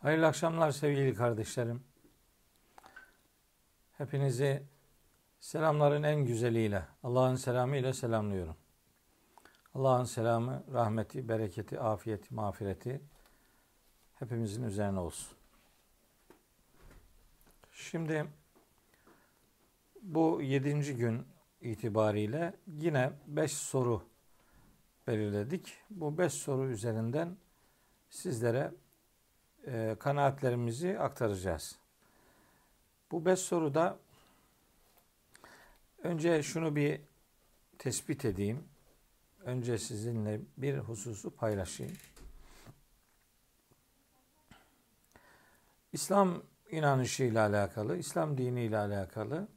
Hayırlı akşamlar sevgili kardeşlerim. Hepinizi selamların en güzeliyle, Allah'ın selamı ile selamlıyorum. Allah'ın selamı, rahmeti, bereketi, afiyeti, mağfireti hepimizin üzerine olsun. Şimdi bu yedinci gün itibariyle yine beş soru belirledik. Bu beş soru üzerinden sizlere e, kanaatlerimizi aktaracağız. Bu beş soruda önce şunu bir tespit edeyim. Önce sizinle bir hususu paylaşayım. İslam inanışı ile alakalı, İslam dini ile alakalı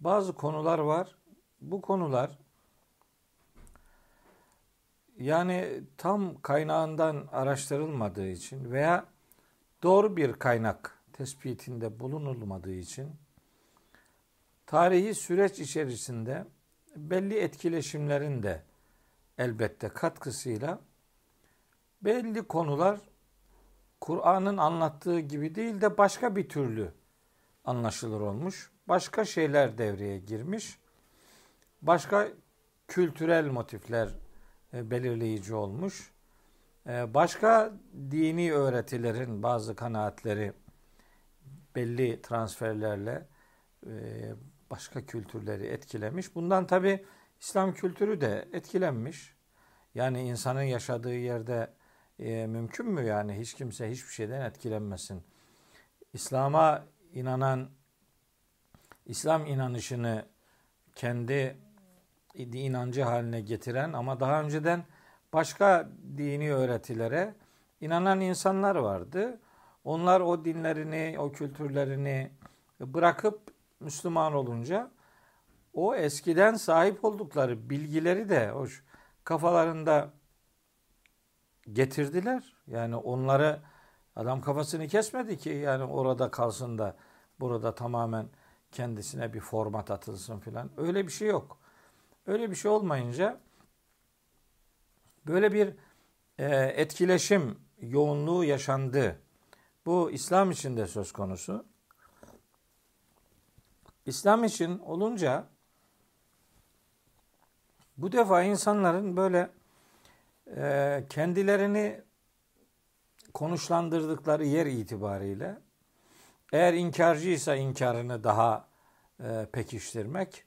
bazı konular var. Bu konular yani tam kaynağından araştırılmadığı için veya doğru bir kaynak tespitinde bulunulmadığı için tarihi süreç içerisinde belli etkileşimlerin de elbette katkısıyla belli konular Kur'an'ın anlattığı gibi değil de başka bir türlü anlaşılır olmuş. Başka şeyler devreye girmiş. Başka kültürel motifler belirleyici olmuş. E, başka dini öğretilerin bazı kanaatleri belli transferlerle e, başka kültürleri etkilemiş. Bundan tabi İslam kültürü de etkilenmiş. Yani insanın yaşadığı yerde mümkün mü yani hiç kimse hiçbir şeyden etkilenmesin. İslam'a inanan, İslam inanışını kendi inancı haline getiren ama daha önceden başka dini öğretilere inanan insanlar vardı. Onlar o dinlerini, o kültürlerini bırakıp Müslüman olunca o eskiden sahip oldukları bilgileri de o kafalarında getirdiler. Yani onları adam kafasını kesmedi ki yani orada kalsın da burada tamamen kendisine bir format atılsın filan. Öyle bir şey yok. Öyle bir şey olmayınca böyle bir e, etkileşim yoğunluğu yaşandı. Bu İslam için de söz konusu. İslam için olunca bu defa insanların böyle e, kendilerini konuşlandırdıkları yer itibariyle eğer inkarcıysa inkarını daha e, pekiştirmek,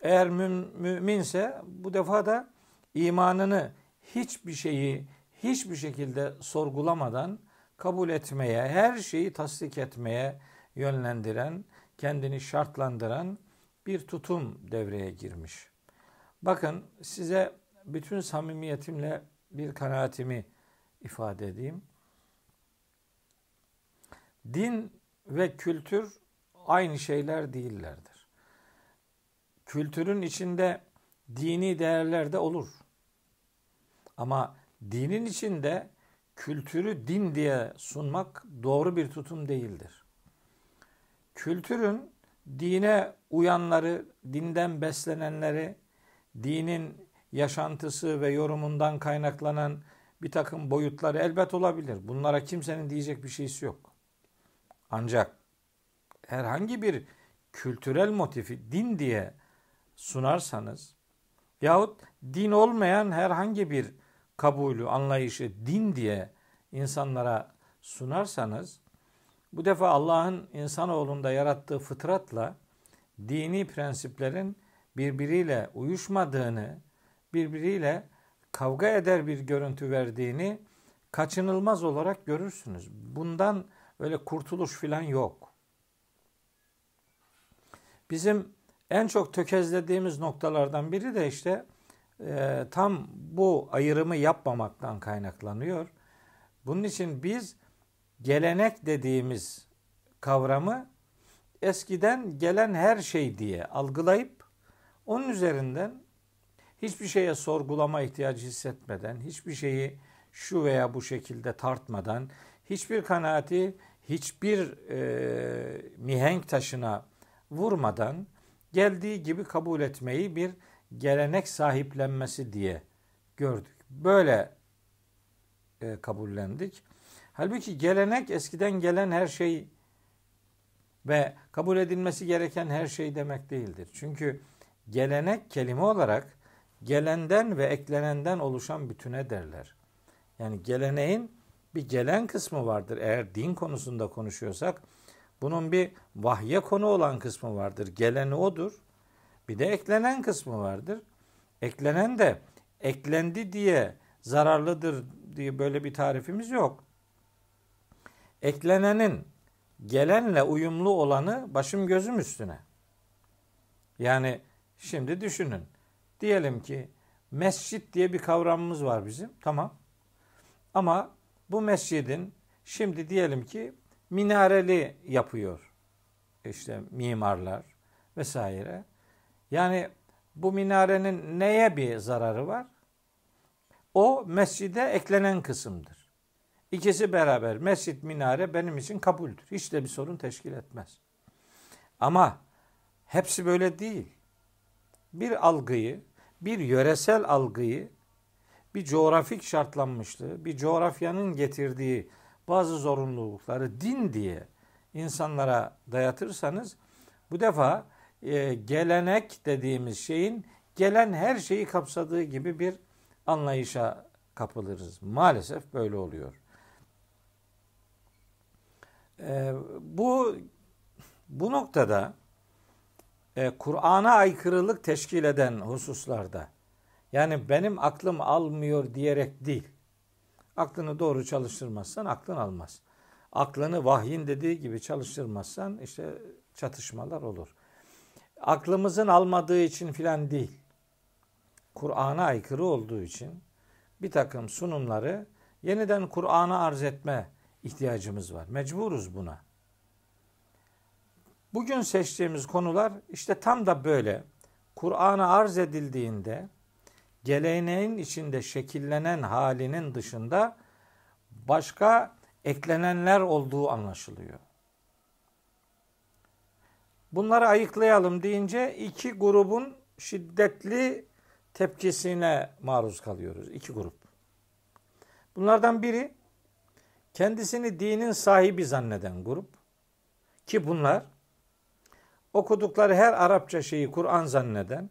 eğer müminse bu defa da imanını hiçbir şeyi hiçbir şekilde sorgulamadan kabul etmeye, her şeyi tasdik etmeye yönlendiren, kendini şartlandıran bir tutum devreye girmiş. Bakın size bütün samimiyetimle bir kanaatimi ifade edeyim. Din ve kültür aynı şeyler değillerdir kültürün içinde dini değerler de olur. Ama dinin içinde kültürü din diye sunmak doğru bir tutum değildir. Kültürün dine uyanları, dinden beslenenleri, dinin yaşantısı ve yorumundan kaynaklanan bir takım boyutları elbet olabilir. Bunlara kimsenin diyecek bir şeysi yok. Ancak herhangi bir kültürel motifi din diye sunarsanız yahut din olmayan herhangi bir kabulü, anlayışı din diye insanlara sunarsanız bu defa Allah'ın insanoğlunda yarattığı fıtratla dini prensiplerin birbiriyle uyuşmadığını, birbiriyle kavga eder bir görüntü verdiğini kaçınılmaz olarak görürsünüz. Bundan öyle kurtuluş filan yok. Bizim en çok tökezlediğimiz noktalardan biri de işte e, tam bu ayrımı yapmamaktan kaynaklanıyor. Bunun için biz gelenek dediğimiz kavramı eskiden gelen her şey diye algılayıp onun üzerinden hiçbir şeye sorgulama ihtiyacı hissetmeden, hiçbir şeyi şu veya bu şekilde tartmadan, hiçbir kanaati hiçbir e, mihenk taşına vurmadan geldiği gibi kabul etmeyi bir gelenek sahiplenmesi diye gördük. Böyle e, kabullendik. Halbuki gelenek eskiden gelen her şey ve kabul edilmesi gereken her şey demek değildir. Çünkü gelenek kelime olarak gelenden ve eklenenden oluşan bütüne derler. Yani geleneğin bir gelen kısmı vardır. Eğer din konusunda konuşuyorsak bunun bir vahye konu olan kısmı vardır. Geleni odur. Bir de eklenen kısmı vardır. Eklenen de eklendi diye zararlıdır diye böyle bir tarifimiz yok. Eklenenin gelenle uyumlu olanı başım gözüm üstüne. Yani şimdi düşünün. Diyelim ki mescit diye bir kavramımız var bizim. Tamam. Ama bu mescidin şimdi diyelim ki minareli yapıyor. işte mimarlar vesaire. Yani bu minarenin neye bir zararı var? O mescide eklenen kısımdır. İkisi beraber mescit minare benim için kabuldür. Hiç de bir sorun teşkil etmez. Ama hepsi böyle değil. Bir algıyı, bir yöresel algıyı, bir coğrafik şartlanmışlığı, bir coğrafyanın getirdiği bazı zorunlulukları din diye insanlara dayatırsanız bu defa e, gelenek dediğimiz şeyin gelen her şeyi kapsadığı gibi bir anlayışa kapılırız. Maalesef böyle oluyor. E, bu bu noktada e, Kur'an'a aykırılık teşkil eden hususlarda yani benim aklım almıyor diyerek değil. Aklını doğru çalıştırmazsan aklın almaz. Aklını vahyin dediği gibi çalıştırmazsan işte çatışmalar olur. Aklımızın almadığı için filan değil. Kur'an'a aykırı olduğu için bir takım sunumları yeniden Kur'an'a arz etme ihtiyacımız var. Mecburuz buna. Bugün seçtiğimiz konular işte tam da böyle. Kur'an'a arz edildiğinde geleneğin içinde şekillenen halinin dışında başka eklenenler olduğu anlaşılıyor. Bunları ayıklayalım deyince iki grubun şiddetli tepkisine maruz kalıyoruz. İki grup. Bunlardan biri kendisini dinin sahibi zanneden grup ki bunlar okudukları her Arapça şeyi Kur'an zanneden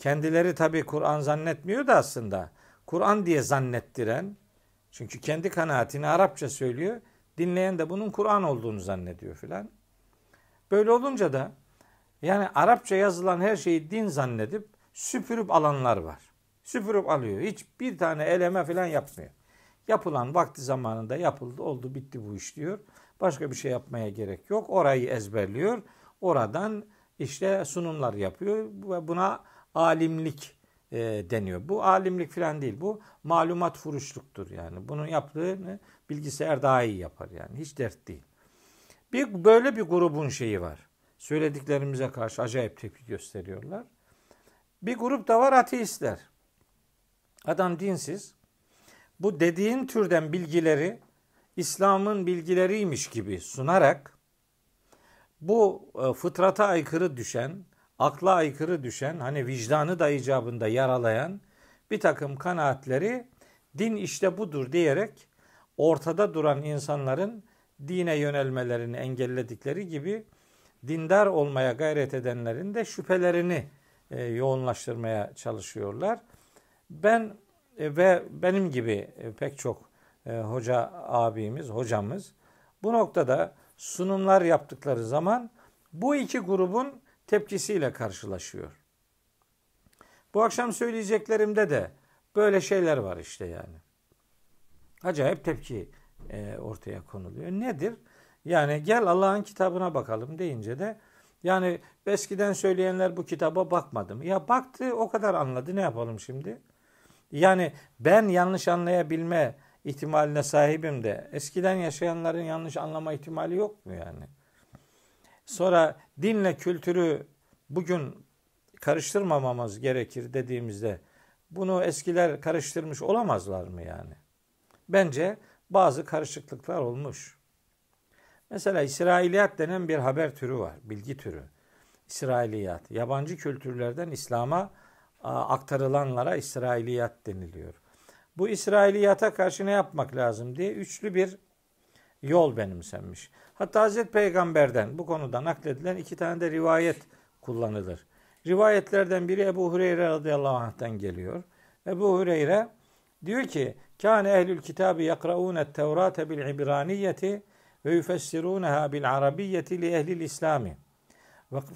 kendileri tabi Kur'an zannetmiyor da aslında Kur'an diye zannettiren çünkü kendi kanaatini Arapça söylüyor dinleyen de bunun Kur'an olduğunu zannediyor filan. Böyle olunca da yani Arapça yazılan her şeyi din zannedip süpürüp alanlar var. Süpürüp alıyor. Hiç bir tane eleme falan yapmıyor. Yapılan vakti zamanında yapıldı, oldu, bitti bu iş diyor. Başka bir şey yapmaya gerek yok. Orayı ezberliyor. Oradan işte sunumlar yapıyor ve buna alimlik e, deniyor. Bu alimlik falan değil. Bu malumat furuşluktur yani. Bunun yaptığını bilgisayar daha iyi yapar yani. Hiç dert değil. Bir böyle bir grubun şeyi var. Söylediklerimize karşı acayip tepki gösteriyorlar. Bir grup da var ateistler. Adam dinsiz. Bu dediğin türden bilgileri İslam'ın bilgileriymiş gibi sunarak bu e, fıtrata aykırı düşen, akla aykırı düşen, hani vicdanı da icabında yaralayan bir takım kanaatleri din işte budur diyerek ortada duran insanların dine yönelmelerini engelledikleri gibi dindar olmaya gayret edenlerin de şüphelerini e, yoğunlaştırmaya çalışıyorlar. Ben e, ve benim gibi e, pek çok e, hoca abimiz, hocamız bu noktada sunumlar yaptıkları zaman bu iki grubun tepkisiyle karşılaşıyor. Bu akşam söyleyeceklerimde de böyle şeyler var işte yani. Acayip tepki e, ortaya konuluyor. Nedir? Yani gel Allah'ın kitabına bakalım deyince de yani eskiden söyleyenler bu kitaba bakmadı mı? Ya baktı o kadar anladı ne yapalım şimdi? Yani ben yanlış anlayabilme ihtimaline sahibim de eskiden yaşayanların yanlış anlama ihtimali yok mu yani? Sonra dinle kültürü bugün karıştırmamamız gerekir dediğimizde bunu eskiler karıştırmış olamazlar mı yani? Bence bazı karışıklıklar olmuş. Mesela İsrailiyat denen bir haber türü var, bilgi türü. İsrailiyat, yabancı kültürlerden İslam'a aktarılanlara İsrailiyat deniliyor. bu İsrailiyata karşı ne yapmak lazım diye üçlü bir yol benimsenmiş. Hatta Hazreti Peygamber'den bu konuda nakledilen iki tane de rivayet kullanılır. Rivayetlerden biri Ebu Hureyre radıyallahu anh'tan geliyor. Ebu Hureyre diyor ki Kâne ehlül kitabı yakraûne tevrate bil ibraniyeti ve yufessirunaha bil arabiyyeti li ehlil İslami.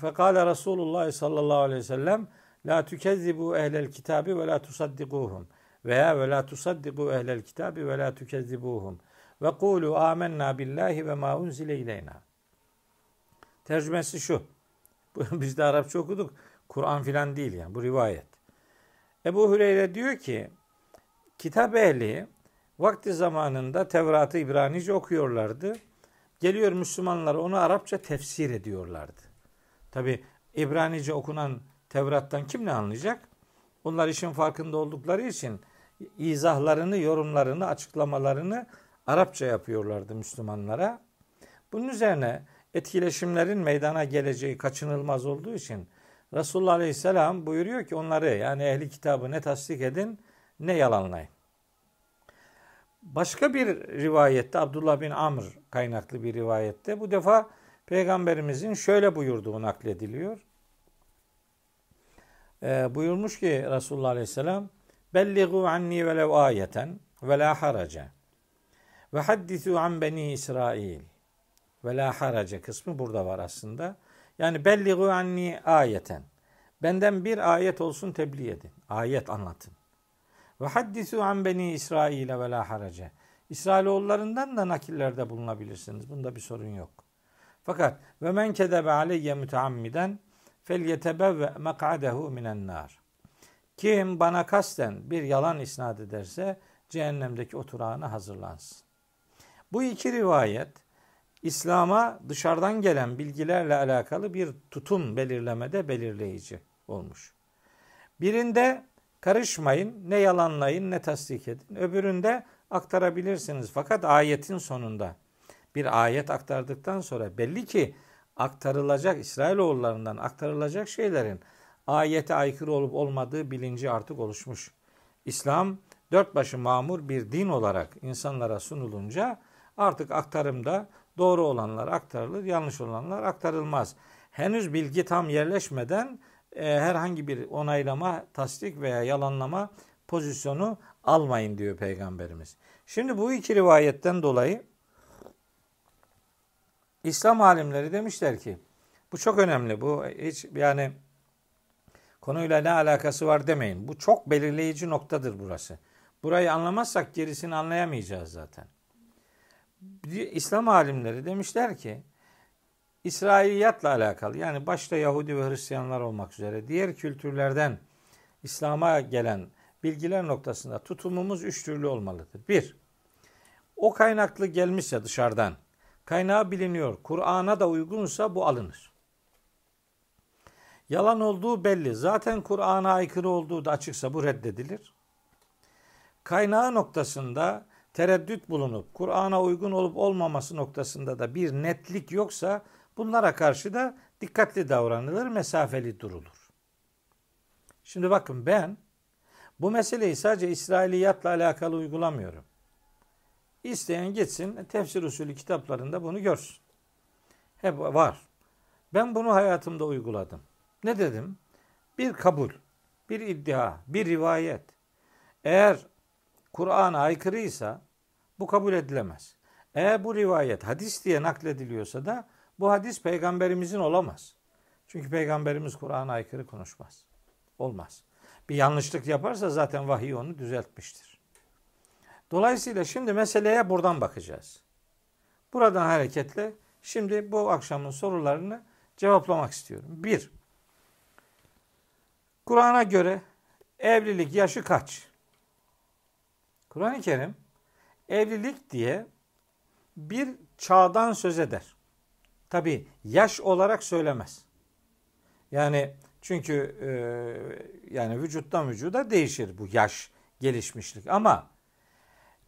Fekale Resulullah sallallahu aleyhi ve sellem La tükezzibu ehlel kitabi ve la tusaddikuhum veya ve la tusaddiku ehlel kitabi ve la tükezzibuhum ve kulu amennâ billahi ve ma unzile ileyna. Tercümesi şu. Biz de Arapça okuduk. Kur'an filan değil yani. Bu rivayet. Ebu Hüreyre diyor ki kitap ehli vakti zamanında Tevrat'ı İbranice okuyorlardı. Geliyor Müslümanlar onu Arapça tefsir ediyorlardı. Tabi İbranice okunan Tevrat'tan kim ne anlayacak? Onlar işin farkında oldukları için izahlarını, yorumlarını, açıklamalarını Arapça yapıyorlardı Müslümanlara. Bunun üzerine etkileşimlerin meydana geleceği kaçınılmaz olduğu için Resulullah Aleyhisselam buyuruyor ki onları yani ehli kitabı ne tasdik edin ne yalanlayın. Başka bir rivayette Abdullah bin Amr kaynaklı bir rivayette bu defa Peygamberimizin şöyle buyurduğu naklediliyor. Ee, buyurmuş ki Resulullah Aleyhisselam Belligu anni velev ayeten ve la harace ve haddisu an beni İsrail ve la harace kısmı burada var aslında. Yani belligu anni ayeten. Benden bir ayet olsun tebliğ edin. Ayet anlatın. Ve haddisu an beni İsrail ve la harace. İsrailoğullarından da nakillerde bulunabilirsiniz. Bunda bir sorun yok. Fakat ve men kedebe aleyye müteammiden fel yetebevve mek'adehu minen nar. Kim bana kasten bir yalan isnat ederse cehennemdeki oturağına hazırlansın. Bu iki rivayet İslam'a dışarıdan gelen bilgilerle alakalı bir tutum belirlemede belirleyici olmuş. Birinde karışmayın, ne yalanlayın ne tasdik edin. Öbüründe aktarabilirsiniz. Fakat ayetin sonunda bir ayet aktardıktan sonra belli ki aktarılacak İsrailoğullarından aktarılacak şeylerin ayete aykırı olup olmadığı bilinci artık oluşmuş. İslam dört başı mamur bir din olarak insanlara sunulunca artık aktarımda doğru olanlar aktarılır, yanlış olanlar aktarılmaz. Henüz bilgi tam yerleşmeden e, herhangi bir onaylama, tasdik veya yalanlama pozisyonu almayın diyor Peygamberimiz. Şimdi bu iki rivayetten dolayı İslam alimleri demişler ki bu çok önemli. Bu hiç yani konuyla ne alakası var demeyin. Bu çok belirleyici noktadır burası. Burayı anlamazsak gerisini anlayamayacağız zaten. İslam alimleri demişler ki İsrailiyatla alakalı yani başta Yahudi ve Hristiyanlar olmak üzere diğer kültürlerden İslam'a gelen bilgiler noktasında tutumumuz üç türlü olmalıdır. Bir, o kaynaklı gelmişse dışarıdan, kaynağı biliniyor, Kur'an'a da uygunsa bu alınır. Yalan olduğu belli. Zaten Kur'an'a aykırı olduğu da açıksa bu reddedilir. Kaynağı noktasında tereddüt bulunup Kur'an'a uygun olup olmaması noktasında da bir netlik yoksa bunlara karşı da dikkatli davranılır, mesafeli durulur. Şimdi bakın ben bu meseleyi sadece İsrailiyatla alakalı uygulamıyorum. İsteyen gitsin tefsir usulü kitaplarında bunu görsün. Hep var. Ben bunu hayatımda uyguladım. Ne dedim? Bir kabul, bir iddia, bir rivayet. Eğer Kur'an'a aykırıysa bu kabul edilemez. Eğer bu rivayet hadis diye naklediliyorsa da bu hadis peygamberimizin olamaz. Çünkü peygamberimiz Kur'an'a aykırı konuşmaz. Olmaz. Bir yanlışlık yaparsa zaten vahiy onu düzeltmiştir. Dolayısıyla şimdi meseleye buradan bakacağız. Buradan hareketle şimdi bu akşamın sorularını cevaplamak istiyorum. Bir, Kur'an'a göre evlilik yaşı kaç? Kur'an-ı Kerim evlilik diye bir çağdan söz eder. Tabi yaş olarak söylemez. Yani çünkü e, yani vücuttan vücuda değişir bu yaş gelişmişlik ama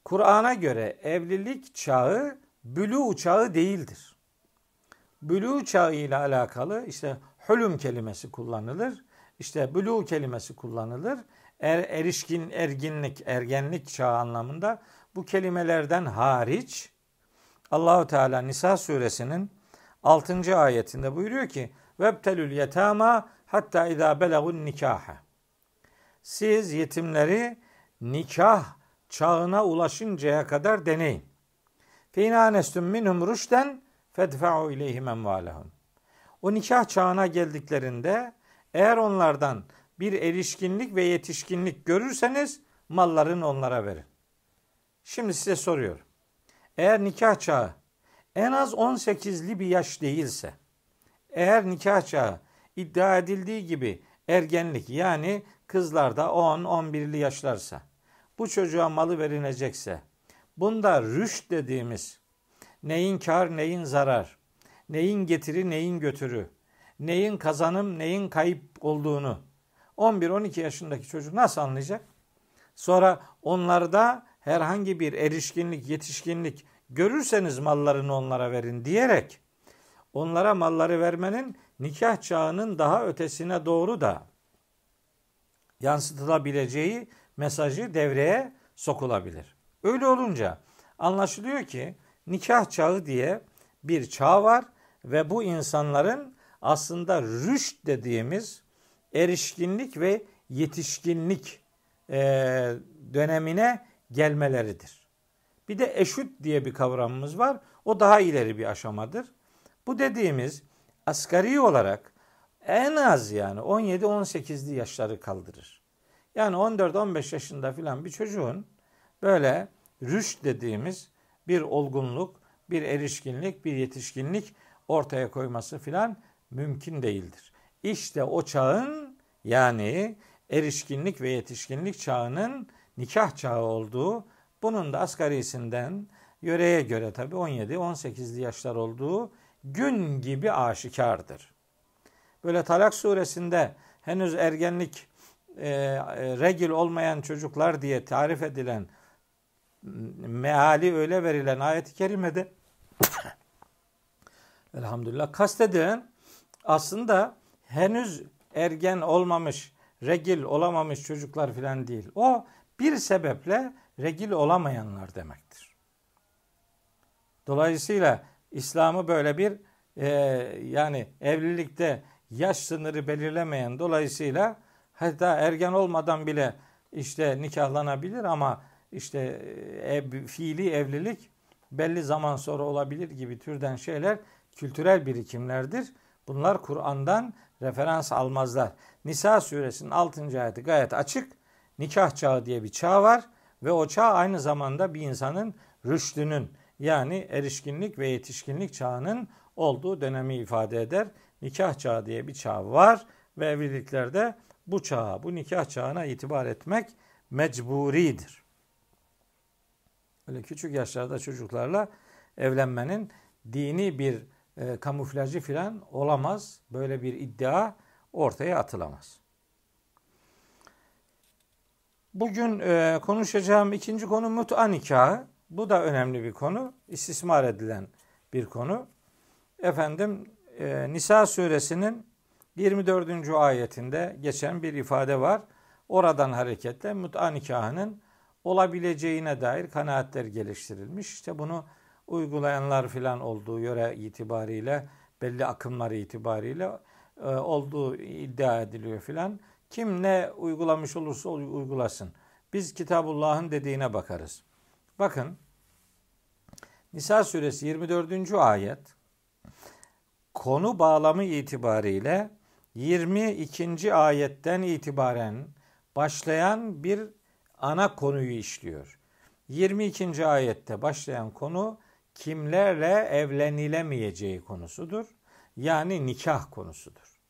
Kur'an'a göre evlilik çağı bülü çağı değildir. Bülü çağı ile alakalı işte hülüm kelimesi kullanılır. İşte bülü kelimesi kullanılır. Er, erişkin, erginlik, ergenlik çağı anlamında bu kelimelerden hariç Allahu Teala Nisa suresinin 6. ayetinde buyuruyor ki Vebtelül yetama hatta izâ belagun nikaha. Siz yetimleri nikah çağına ulaşıncaya kadar deneyin. Fînâ nestüm minhum rüşten fedfe'u ileyhim emvâlehum. O nikah çağına geldiklerinde eğer onlardan bir erişkinlik ve yetişkinlik görürseniz mallarını onlara verin. Şimdi size soruyorum. Eğer nikah çağı en az 18'li bir yaş değilse, eğer nikah çağı iddia edildiği gibi ergenlik yani kızlarda 10-11'li yaşlarsa, bu çocuğa malı verilecekse, bunda rüşt dediğimiz neyin kar neyin zarar, neyin getiri neyin götürü, neyin kazanım neyin kayıp olduğunu 11-12 yaşındaki çocuk nasıl anlayacak? Sonra onlarda herhangi bir erişkinlik, yetişkinlik görürseniz mallarını onlara verin diyerek onlara malları vermenin nikah çağının daha ötesine doğru da yansıtılabileceği mesajı devreye sokulabilir. Öyle olunca anlaşılıyor ki nikah çağı diye bir çağ var ve bu insanların aslında rüşt dediğimiz erişkinlik ve yetişkinlik e, dönemine gelmeleridir. Bir de eşüt diye bir kavramımız var. O daha ileri bir aşamadır. Bu dediğimiz asgari olarak en az yani 17-18'li yaşları kaldırır. Yani 14-15 yaşında filan bir çocuğun böyle rüşt dediğimiz bir olgunluk, bir erişkinlik, bir yetişkinlik ortaya koyması filan mümkün değildir. İşte o çağın yani erişkinlik ve yetişkinlik çağının nikah çağı olduğu, bunun da asgarisinden yöreye göre tabi 17-18'li yaşlar olduğu gün gibi aşikardır. Böyle Talak suresinde henüz ergenlik e, regil olmayan çocuklar diye tarif edilen meali öyle verilen ayet-i kerimede elhamdülillah kastedilen aslında henüz ergen olmamış, regil olamamış çocuklar filan değil. O bir sebeple regil olamayanlar demektir. Dolayısıyla İslam'ı böyle bir e, yani evlilikte yaş sınırı belirlemeyen dolayısıyla hatta ergen olmadan bile işte nikahlanabilir ama işte e, ev, fiili evlilik belli zaman sonra olabilir gibi türden şeyler kültürel birikimlerdir. Bunlar Kur'an'dan referans almazlar. Nisa suresinin 6. ayeti gayet açık. Nikah çağı diye bir çağ var ve o çağ aynı zamanda bir insanın rüştünün yani erişkinlik ve yetişkinlik çağının olduğu dönemi ifade eder. Nikah çağı diye bir çağ var ve evliliklerde bu çağa, bu nikah çağına itibar etmek mecburidir. Öyle küçük yaşlarda çocuklarla evlenmenin dini bir e, kamuflajı filan olamaz. Böyle bir iddia ortaya atılamaz. Bugün e, konuşacağım ikinci konu mut'a nikahı. Bu da önemli bir konu. İstismar edilen bir konu. Efendim e, Nisa suresinin 24. ayetinde geçen bir ifade var. Oradan hareketle mut'a nikahının olabileceğine dair kanaatler geliştirilmiş. İşte bunu uygulayanlar filan olduğu yöre itibariyle belli akımları itibariyle e, olduğu iddia ediliyor filan. Kim ne uygulamış olursa uygulasın. Biz Kitabullah'ın dediğine bakarız. Bakın Nisa suresi 24. ayet konu bağlamı itibariyle 22. ayetten itibaren başlayan bir ana konuyu işliyor. 22. ayette başlayan konu kimlerle evlenilemeyeceği konusudur. Yani nikah konusudur.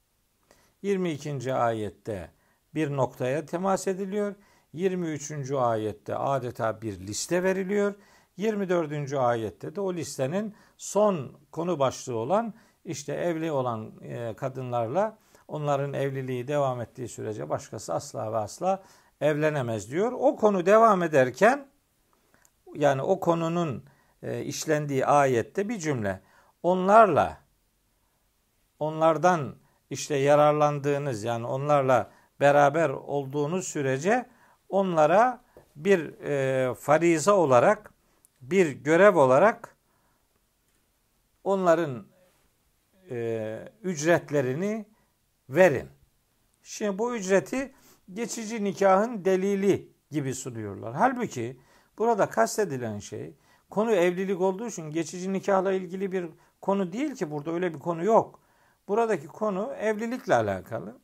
22. ayette bir noktaya temas ediliyor. 23. ayette adeta bir liste veriliyor. 24. ayette de o listenin son konu başlığı olan işte evli olan e, kadınlarla onların evliliği devam ettiği sürece başkası asla ve asla evlenemez diyor. O konu devam ederken yani o konunun e, işlendiği ayette bir cümle onlarla onlardan işte yararlandığınız yani onlarla beraber olduğunuz sürece onlara bir e, fariza olarak bir görev olarak onların e, ücretlerini verin. Şimdi bu ücreti geçici nikahın delili gibi sunuyorlar. Halbuki burada kastedilen şey konu evlilik olduğu için geçici nikahla ilgili bir konu değil ki burada öyle bir konu yok. Buradaki konu evlilikle alakalı.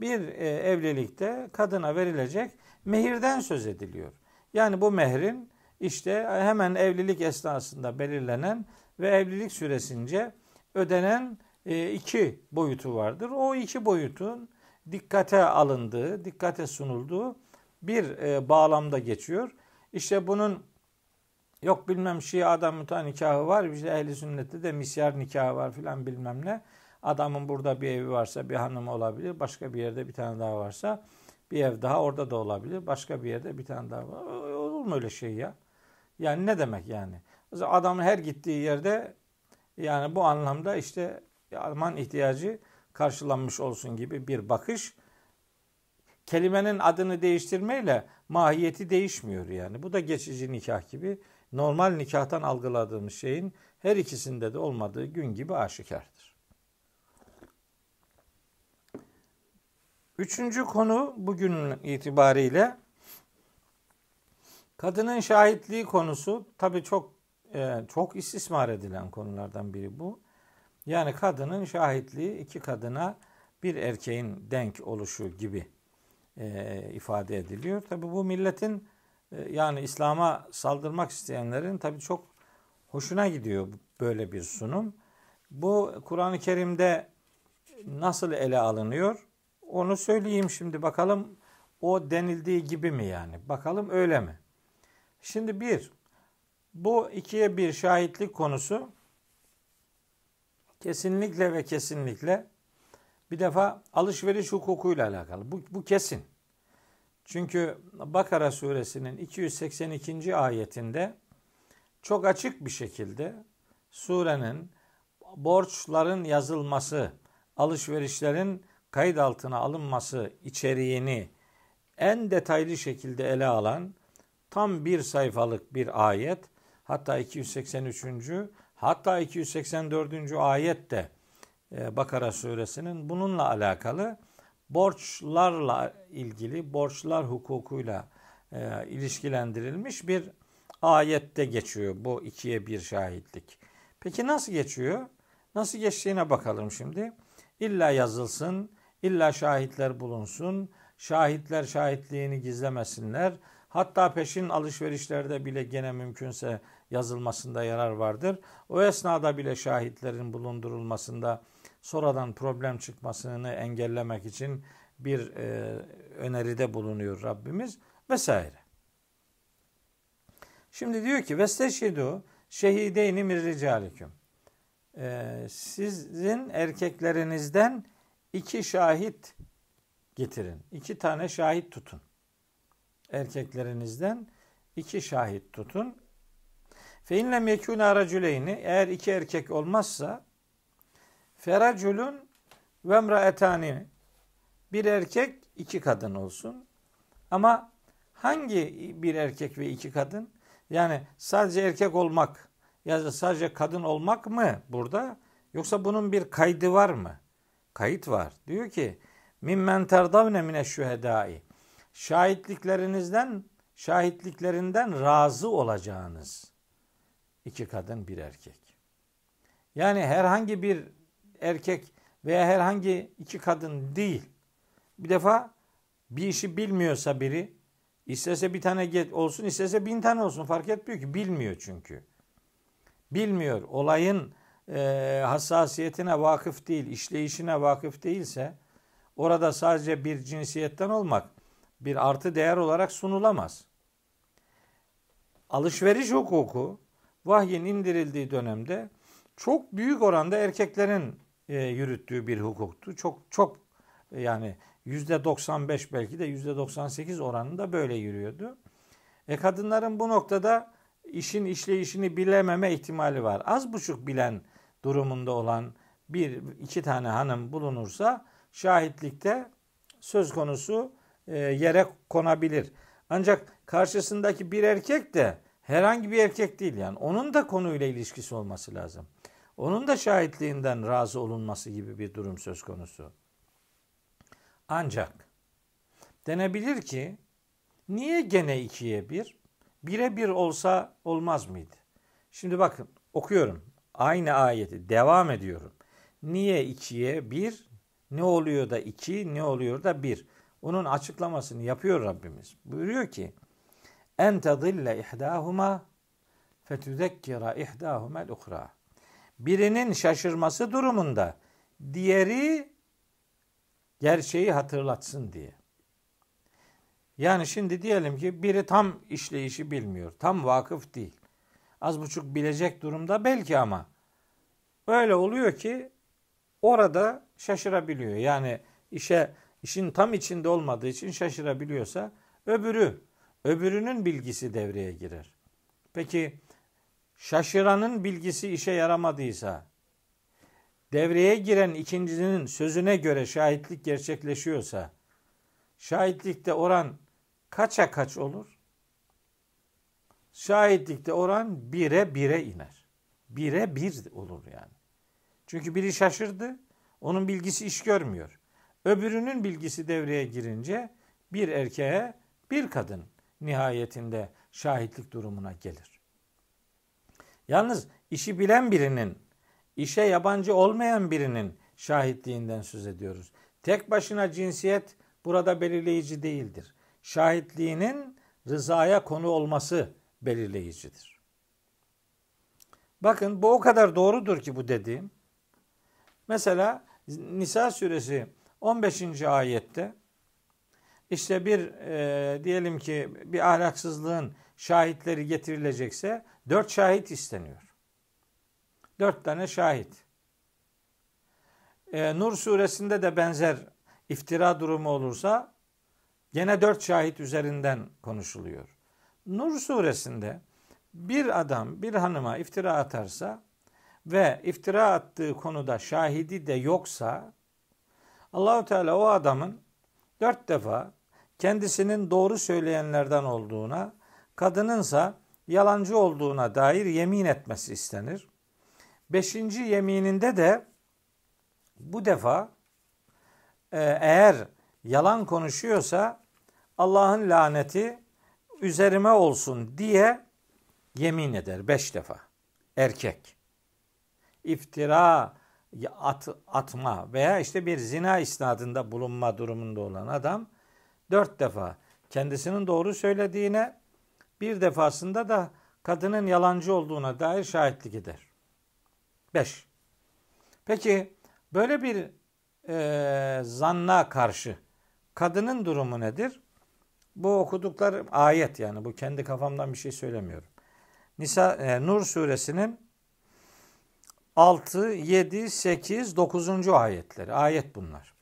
Bir e, evlilikte kadına verilecek mehirden söz ediliyor. Yani bu mehrin işte hemen evlilik esnasında belirlenen ve evlilik süresince ödenen e, iki boyutu vardır. O iki boyutun dikkate alındığı, dikkate sunulduğu bir e, bağlamda geçiyor. İşte bunun yok bilmem Şia adam muta nikahı var, işte ehli sünnette de misyar nikahı var filan bilmem ne. Adamın burada bir evi varsa bir hanım olabilir, başka bir yerde bir tane daha varsa bir ev daha orada da olabilir, başka bir yerde bir tane daha var. Olur mu öyle şey ya? Yani ne demek yani? Adamın her gittiği yerde yani bu anlamda işte Alman ihtiyacı karşılanmış olsun gibi bir bakış kelimenin adını değiştirmeyle mahiyeti değişmiyor yani. Bu da geçici nikah gibi normal nikahtan algıladığımız şeyin her ikisinde de olmadığı gün gibi aşikardır. Üçüncü konu bugün itibariyle kadının şahitliği konusu tabii çok e, çok istismar edilen konulardan biri bu. Yani kadının şahitliği iki kadına bir erkeğin denk oluşu gibi e, ifade ediliyor. Tabi bu milletin yani İslam'a saldırmak isteyenlerin tabi çok hoşuna gidiyor böyle bir sunum. Bu Kur'an-ı Kerim'de nasıl ele alınıyor? Onu söyleyeyim şimdi bakalım o denildiği gibi mi yani? Bakalım öyle mi? Şimdi bir, bu ikiye bir şahitlik konusu kesinlikle ve kesinlikle bir defa alışveriş hukukuyla alakalı. Bu, bu kesin. Çünkü Bakara suresinin 282. ayetinde çok açık bir şekilde surenin borçların yazılması, alışverişlerin kayıt altına alınması içeriğini en detaylı şekilde ele alan tam bir sayfalık bir ayet hatta 283. hatta 284. ayet de e, Bakara suresinin bununla alakalı borçlarla ilgili borçlar hukukuyla e, ilişkilendirilmiş bir ayette geçiyor bu ikiye bir şahitlik. Peki nasıl geçiyor? Nasıl geçtiğine bakalım şimdi. İlla yazılsın, illa şahitler bulunsun, şahitler şahitliğini gizlemesinler. Hatta peşin alışverişlerde bile gene mümkünse yazılmasında yarar vardır. O esnada bile şahitlerin bulundurulmasında sonradan problem çıkmasını engellemek için bir e, öneride bulunuyor Rabbimiz vesaire. Şimdi diyor ki vesteşhidu şehideyni mir ricalikum. Ee, sizin erkeklerinizden iki şahit getirin. İki tane şahit tutun. Erkeklerinizden iki şahit tutun. Fe inlem yekûne eğer iki erkek olmazsa Feraculun ve emraetani bir erkek iki kadın olsun. Ama hangi bir erkek ve iki kadın? Yani sadece erkek olmak ya da sadece kadın olmak mı burada? Yoksa bunun bir kaydı var mı? Kayıt var. Diyor ki mimmen terdavne mine şühedai. Şahitliklerinizden şahitliklerinden razı olacağınız iki kadın bir erkek. Yani herhangi bir erkek veya herhangi iki kadın değil. Bir defa bir işi bilmiyorsa biri istese bir tane olsun istese bin tane olsun fark etmiyor ki bilmiyor çünkü. Bilmiyor olayın e, hassasiyetine vakıf değil işleyişine vakıf değilse orada sadece bir cinsiyetten olmak bir artı değer olarak sunulamaz. Alışveriş hukuku vahyin indirildiği dönemde çok büyük oranda erkeklerin e, yürüttüğü bir hukuktu. Çok çok yani yüzde 95 belki de yüzde 98 oranında böyle yürüyordu. E kadınların bu noktada işin işleyişini bilememe ihtimali var. Az buçuk bilen durumunda olan bir iki tane hanım bulunursa şahitlikte söz konusu e, yere konabilir. Ancak karşısındaki bir erkek de herhangi bir erkek değil yani. Onun da konuyla ilişkisi olması lazım. Onun da şahitliğinden razı olunması gibi bir durum söz konusu. Ancak denebilir ki niye gene ikiye bir? Bire bir olsa olmaz mıydı? Şimdi bakın okuyorum. Aynı ayeti devam ediyorum. Niye ikiye bir? Ne oluyor da iki? Ne oluyor da bir? Onun açıklamasını yapıyor Rabbimiz. Buyuruyor ki en tadille ihdahuma fetüzekkira ihdahumel uhra. Birinin şaşırması durumunda diğeri gerçeği hatırlatsın diye. Yani şimdi diyelim ki biri tam işleyişi bilmiyor. Tam vakıf değil. Az buçuk bilecek durumda belki ama öyle oluyor ki orada şaşırabiliyor. Yani işe işin tam içinde olmadığı için şaşırabiliyorsa öbürü öbürünün bilgisi devreye girer. Peki şaşıranın bilgisi işe yaramadıysa devreye giren ikincinin sözüne göre şahitlik gerçekleşiyorsa şahitlikte oran kaça kaç olur? Şahitlikte oran bire bire iner. Bire bir olur yani. Çünkü biri şaşırdı, onun bilgisi iş görmüyor. Öbürünün bilgisi devreye girince bir erkeğe bir kadın nihayetinde şahitlik durumuna gelir. Yalnız işi bilen birinin, işe yabancı olmayan birinin şahitliğinden söz ediyoruz. Tek başına cinsiyet burada belirleyici değildir. Şahitliğinin rızaya konu olması belirleyicidir. Bakın bu o kadar doğrudur ki bu dediğim. Mesela Nisa suresi 15. ayette işte bir e, diyelim ki bir ahlaksızlığın şahitleri getirilecekse dört şahit isteniyor. Dört tane şahit. E, Nur suresinde de benzer iftira durumu olursa gene dört şahit üzerinden konuşuluyor. Nur suresinde bir adam bir hanıma iftira atarsa ve iftira attığı konuda şahidi de yoksa Allahu Teala o adamın dört defa kendisinin doğru söyleyenlerden olduğuna, kadınınsa yalancı olduğuna dair yemin etmesi istenir. Beşinci yemininde de bu defa e, eğer yalan konuşuyorsa Allah'ın laneti üzerime olsun diye yemin eder beş defa. Erkek. İftira at, atma veya işte bir zina isnadında bulunma durumunda olan adam dört defa kendisinin doğru söylediğine bir defasında da kadının yalancı olduğuna dair şahitlik eder. Beş. Peki böyle bir e, zanna karşı kadının durumu nedir? Bu okudukları ayet yani bu kendi kafamdan bir şey söylemiyorum. Nisa e, Nur suresinin 6, 7, 8, 9. ayetleri. Ayet bunlar.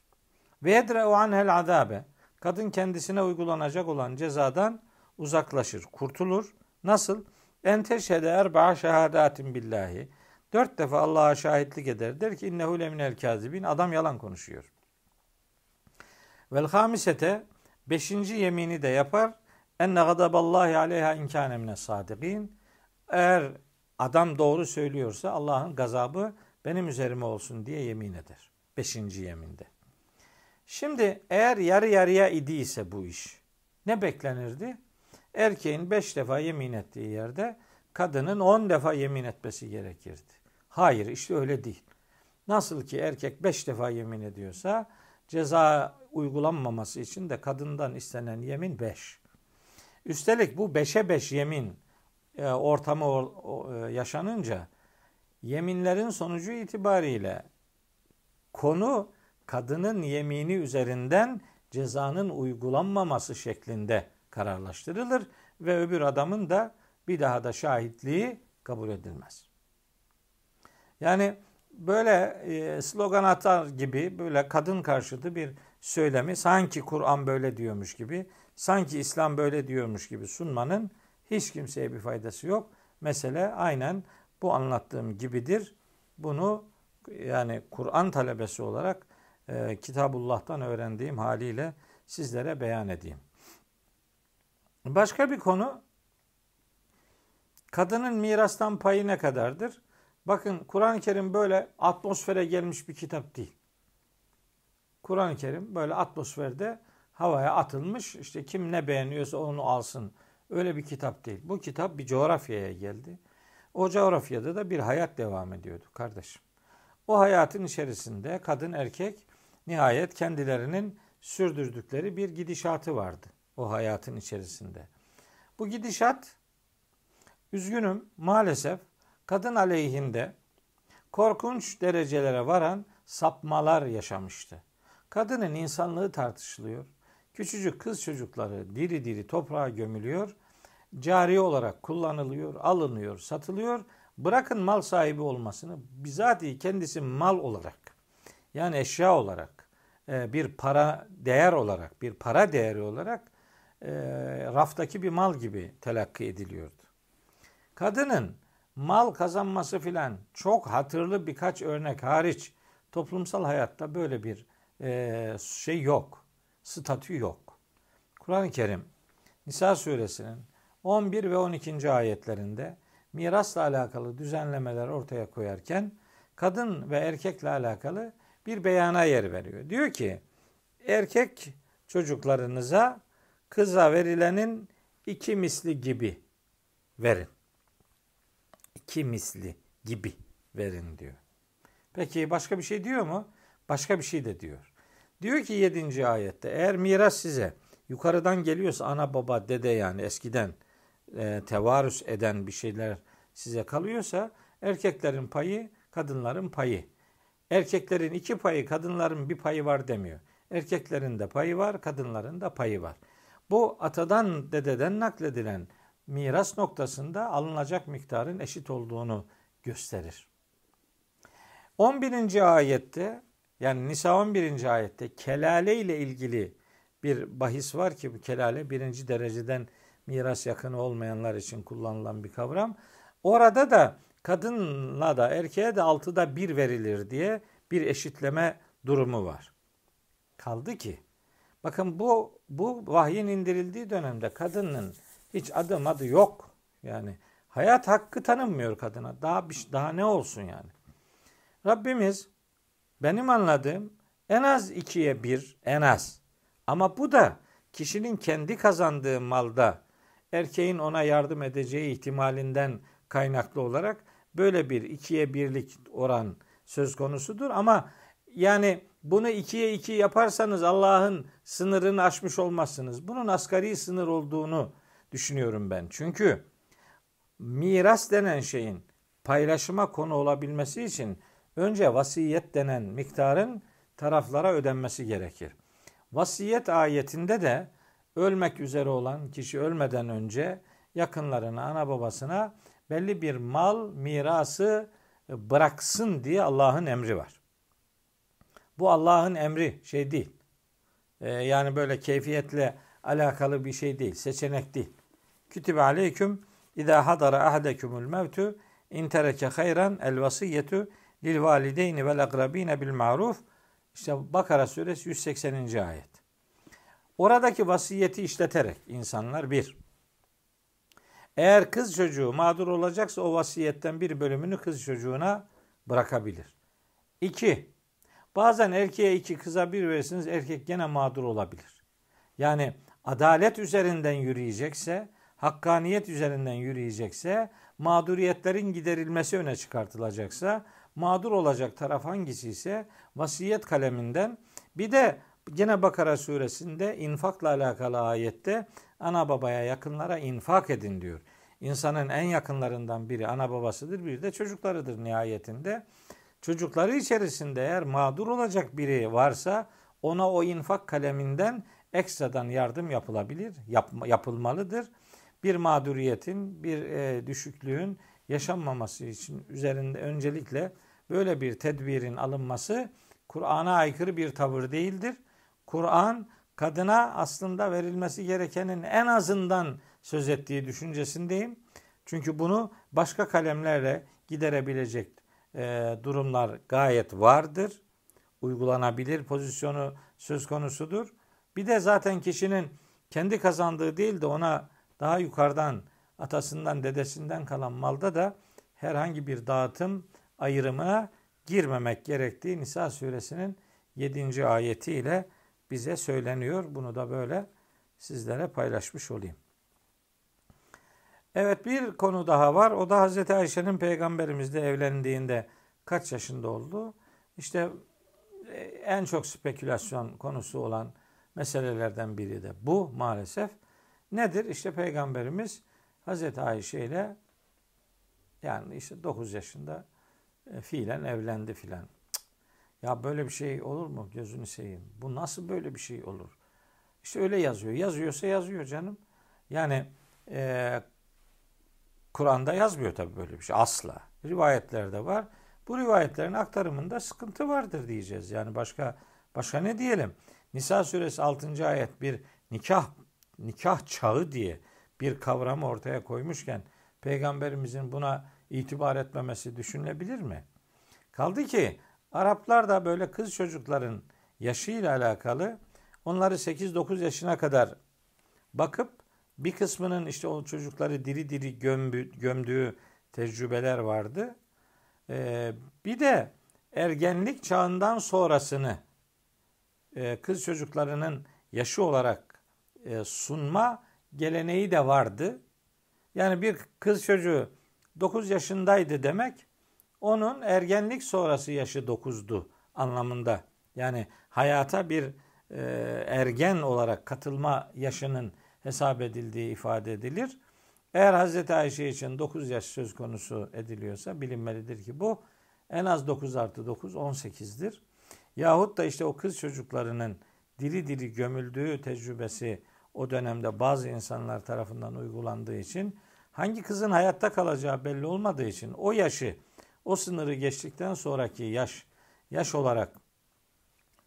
Ve yedre'u anhel azabe. Kadın kendisine uygulanacak olan cezadan uzaklaşır, kurtulur. Nasıl? En teşhede erba'a şehadatin billahi. Dört defa Allah'a şahitlik eder. Der ki innehu leminel kazibin. Adam yalan konuşuyor. Vel hamisete beşinci yemini de yapar. Enne gadaballahi aleyha inkâne mine sadikin. Eğer adam doğru söylüyorsa Allah'ın gazabı benim üzerime olsun diye yemin eder. Beşinci yeminde. Şimdi eğer yarı yarıya idiyse bu iş ne beklenirdi? Erkeğin beş defa yemin ettiği yerde kadının on defa yemin etmesi gerekirdi. Hayır işte öyle değil. Nasıl ki erkek beş defa yemin ediyorsa ceza uygulanmaması için de kadından istenen yemin beş. Üstelik bu beşe beş yemin e, ortamı e, yaşanınca yeminlerin sonucu itibariyle konu kadının yemini üzerinden cezanın uygulanmaması şeklinde kararlaştırılır ve öbür adamın da bir daha da şahitliği kabul edilmez. Yani böyle e, slogan atar gibi böyle kadın karşıtı bir söylemi sanki Kur'an böyle diyormuş gibi, sanki İslam böyle diyormuş gibi sunmanın hiç kimseye bir faydası yok. Mesele aynen bu anlattığım gibidir. Bunu yani Kur'an talebesi olarak e, Kitabullah'tan öğrendiğim haliyle sizlere beyan edeyim. Başka bir konu kadının mirastan payı ne kadardır? Bakın Kur'an-ı Kerim böyle atmosfere gelmiş bir kitap değil. Kur'an-ı Kerim böyle atmosferde havaya atılmış işte kim ne beğeniyorsa onu alsın. Öyle bir kitap değil. Bu kitap bir coğrafyaya geldi. O coğrafyada da bir hayat devam ediyordu kardeşim. O hayatın içerisinde kadın erkek nihayet kendilerinin sürdürdükleri bir gidişatı vardı o hayatın içerisinde. Bu gidişat üzgünüm maalesef kadın aleyhinde korkunç derecelere varan sapmalar yaşamıştı. Kadının insanlığı tartışılıyor. Küçücük kız çocukları diri diri toprağa gömülüyor. Cari olarak kullanılıyor, alınıyor, satılıyor. Bırakın mal sahibi olmasını, bizatihi kendisi mal olarak, yani eşya olarak, e, bir para değer olarak, bir para değeri olarak e, raftaki bir mal gibi telakki ediliyordu. Kadının mal kazanması filan çok hatırlı birkaç örnek hariç toplumsal hayatta böyle bir e, şey yok. Statü yok. Kur'an-ı Kerim Nisa suresinin 11 ve 12. ayetlerinde mirasla alakalı düzenlemeler ortaya koyarken kadın ve erkekle alakalı bir beyana yer veriyor. Diyor ki erkek çocuklarınıza kıza verilenin iki misli gibi verin. İki misli gibi verin diyor. Peki başka bir şey diyor mu? Başka bir şey de diyor. Diyor ki 7. ayette eğer miras size yukarıdan geliyorsa ana baba dede yani eskiden e, tevarüs eden bir şeyler size kalıyorsa erkeklerin payı kadınların payı. Erkeklerin iki payı kadınların bir payı var demiyor. Erkeklerin de payı var kadınların da payı var. Bu atadan dededen nakledilen miras noktasında alınacak miktarın eşit olduğunu gösterir. 11. ayette yani Nisa 11. ayette kelale ile ilgili bir bahis var ki bu kelale birinci dereceden miras yakını olmayanlar için kullanılan bir kavram. Orada da kadınla da erkeğe de altıda bir verilir diye bir eşitleme durumu var. Kaldı ki bakın bu bu vahyin indirildiği dönemde kadının hiç adım adı yok. Yani hayat hakkı tanınmıyor kadına. Daha bir, daha ne olsun yani? Rabbimiz benim anladığım en az ikiye bir en az. Ama bu da kişinin kendi kazandığı malda erkeğin ona yardım edeceği ihtimalinden kaynaklı olarak böyle bir ikiye birlik oran söz konusudur. Ama yani bunu ikiye iki yaparsanız Allah'ın sınırını aşmış olmazsınız. Bunun asgari sınır olduğunu düşünüyorum ben. Çünkü miras denen şeyin paylaşıma konu olabilmesi için önce vasiyet denen miktarın taraflara ödenmesi gerekir. Vasiyet ayetinde de ölmek üzere olan kişi ölmeden önce yakınlarına, ana babasına belli bir mal, mirası bıraksın diye Allah'ın emri var. Bu Allah'ın emri şey değil. Ee, yani böyle keyfiyetle alakalı bir şey değil, seçenek değil. Kütübe aleyküm İza hadara ahadekumul mevtu in tereke hayran el vasiyetu lil valideyni vel akrabine bil maruf. İşte Bakara suresi 180. ayet. Oradaki vasiyeti işleterek insanlar bir. Eğer kız çocuğu mağdur olacaksa o vasiyetten bir bölümünü kız çocuğuna bırakabilir. İki, bazen erkeğe iki kıza bir verirsiniz erkek gene mağdur olabilir. Yani adalet üzerinden yürüyecekse, hakkaniyet üzerinden yürüyecekse, mağduriyetlerin giderilmesi öne çıkartılacaksa, mağdur olacak taraf hangisi ise vasiyet kaleminden bir de Gene Bakara suresinde infakla alakalı ayette ana babaya yakınlara infak edin diyor. İnsanın en yakınlarından biri ana babasıdır, biri de çocuklarıdır nihayetinde. Çocukları içerisinde eğer mağdur olacak biri varsa ona o infak kaleminden ekstradan yardım yapılabilir, yap, yapılmalıdır. Bir mağduriyetin, bir e, düşüklüğün yaşanmaması için üzerinde öncelikle böyle bir tedbirin alınması Kur'an'a aykırı bir tavır değildir. Kur'an kadına aslında verilmesi gerekenin en azından söz ettiği düşüncesindeyim. Çünkü bunu başka kalemlerle giderebilecek e, durumlar gayet vardır. uygulanabilir pozisyonu söz konusudur. Bir de zaten kişinin kendi kazandığı değil de ona daha yukarıdan atasından dedesinden kalan malda da herhangi bir dağıtım ayrımına girmemek gerektiği Nisa suresinin 7. ayetiyle bize söyleniyor. Bunu da böyle sizlere paylaşmış olayım. Evet bir konu daha var. O da Hazreti Ayşe'nin peygamberimizle evlendiğinde kaç yaşında oldu? İşte e, en çok spekülasyon konusu olan meselelerden biri de bu maalesef. Nedir? İşte peygamberimiz Hazreti Ayşe ile yani işte 9 yaşında e, fiilen evlendi filan. Ya böyle bir şey olur mu? Gözünü seveyim. Bu nasıl böyle bir şey olur? İşte öyle yazıyor. Yazıyorsa yazıyor canım. Yani e, Kur'an'da yazmıyor tabii böyle bir şey. Asla. Rivayetlerde var. Bu rivayetlerin aktarımında sıkıntı vardır diyeceğiz. Yani başka başka ne diyelim? Nisa suresi 6. ayet bir nikah nikah çağı diye bir kavramı ortaya koymuşken peygamberimizin buna itibar etmemesi düşünülebilir mi? Kaldı ki Araplar da böyle kız çocukların yaşıyla alakalı onları 8-9 yaşına kadar bakıp bir kısmının işte o çocukları diri diri gömdü, gömdüğü tecrübeler vardı. Ee, bir de ergenlik çağından sonrasını e, kız çocuklarının yaşı olarak e, sunma geleneği de vardı. Yani bir kız çocuğu 9 yaşındaydı demek onun ergenlik sonrası yaşı 9'du anlamında. Yani hayata bir e, ergen olarak katılma yaşının hesap edildiği ifade edilir. Eğer Hz. Ayşe için 9 yaş söz konusu ediliyorsa bilinmelidir ki bu en az 9 artı 9 18'dir. Yahut da işte o kız çocuklarının diri diri gömüldüğü tecrübesi o dönemde bazı insanlar tarafından uygulandığı için hangi kızın hayatta kalacağı belli olmadığı için o yaşı o sınırı geçtikten sonraki yaş yaş olarak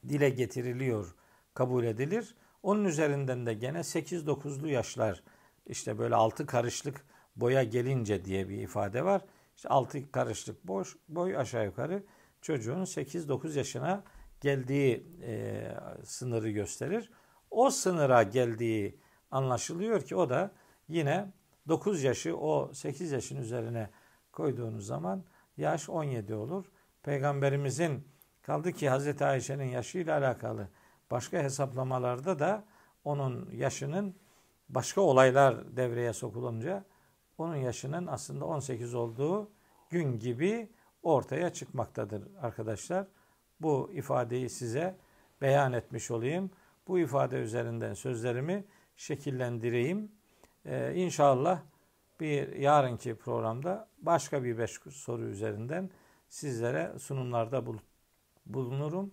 dile getiriliyor, kabul edilir. Onun üzerinden de gene 8-9'lu yaşlar işte böyle altı karışlık boya gelince diye bir ifade var. İşte altı karışlık boş, boy aşağı yukarı çocuğun 8-9 yaşına geldiği e, sınırı gösterir. O sınıra geldiği anlaşılıyor ki o da yine 9 yaşı o 8 yaşın üzerine koyduğunuz zaman yaş 17 olur. Peygamberimizin kaldı ki Hazreti Ayşe'nin yaşıyla alakalı başka hesaplamalarda da onun yaşının başka olaylar devreye sokulunca onun yaşının aslında 18 olduğu gün gibi ortaya çıkmaktadır arkadaşlar. Bu ifadeyi size beyan etmiş olayım. Bu ifade üzerinden sözlerimi şekillendireyim. Ee, inşallah bir yarınki programda başka bir beş soru üzerinden sizlere sunumlarda bulunurum.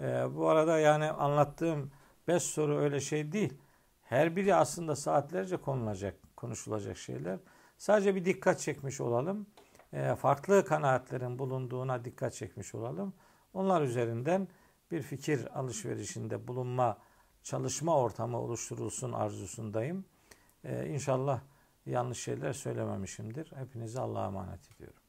Ee, bu arada yani anlattığım beş soru öyle şey değil. Her biri aslında saatlerce konulacak, konuşulacak şeyler. Sadece bir dikkat çekmiş olalım. Ee, farklı kanaatlerin bulunduğuna dikkat çekmiş olalım. Onlar üzerinden bir fikir alışverişinde bulunma, çalışma ortamı oluşturulsun arzusundayım. Ee, inşallah yanlış şeyler söylememişimdir. Hepinizi Allah'a emanet ediyorum.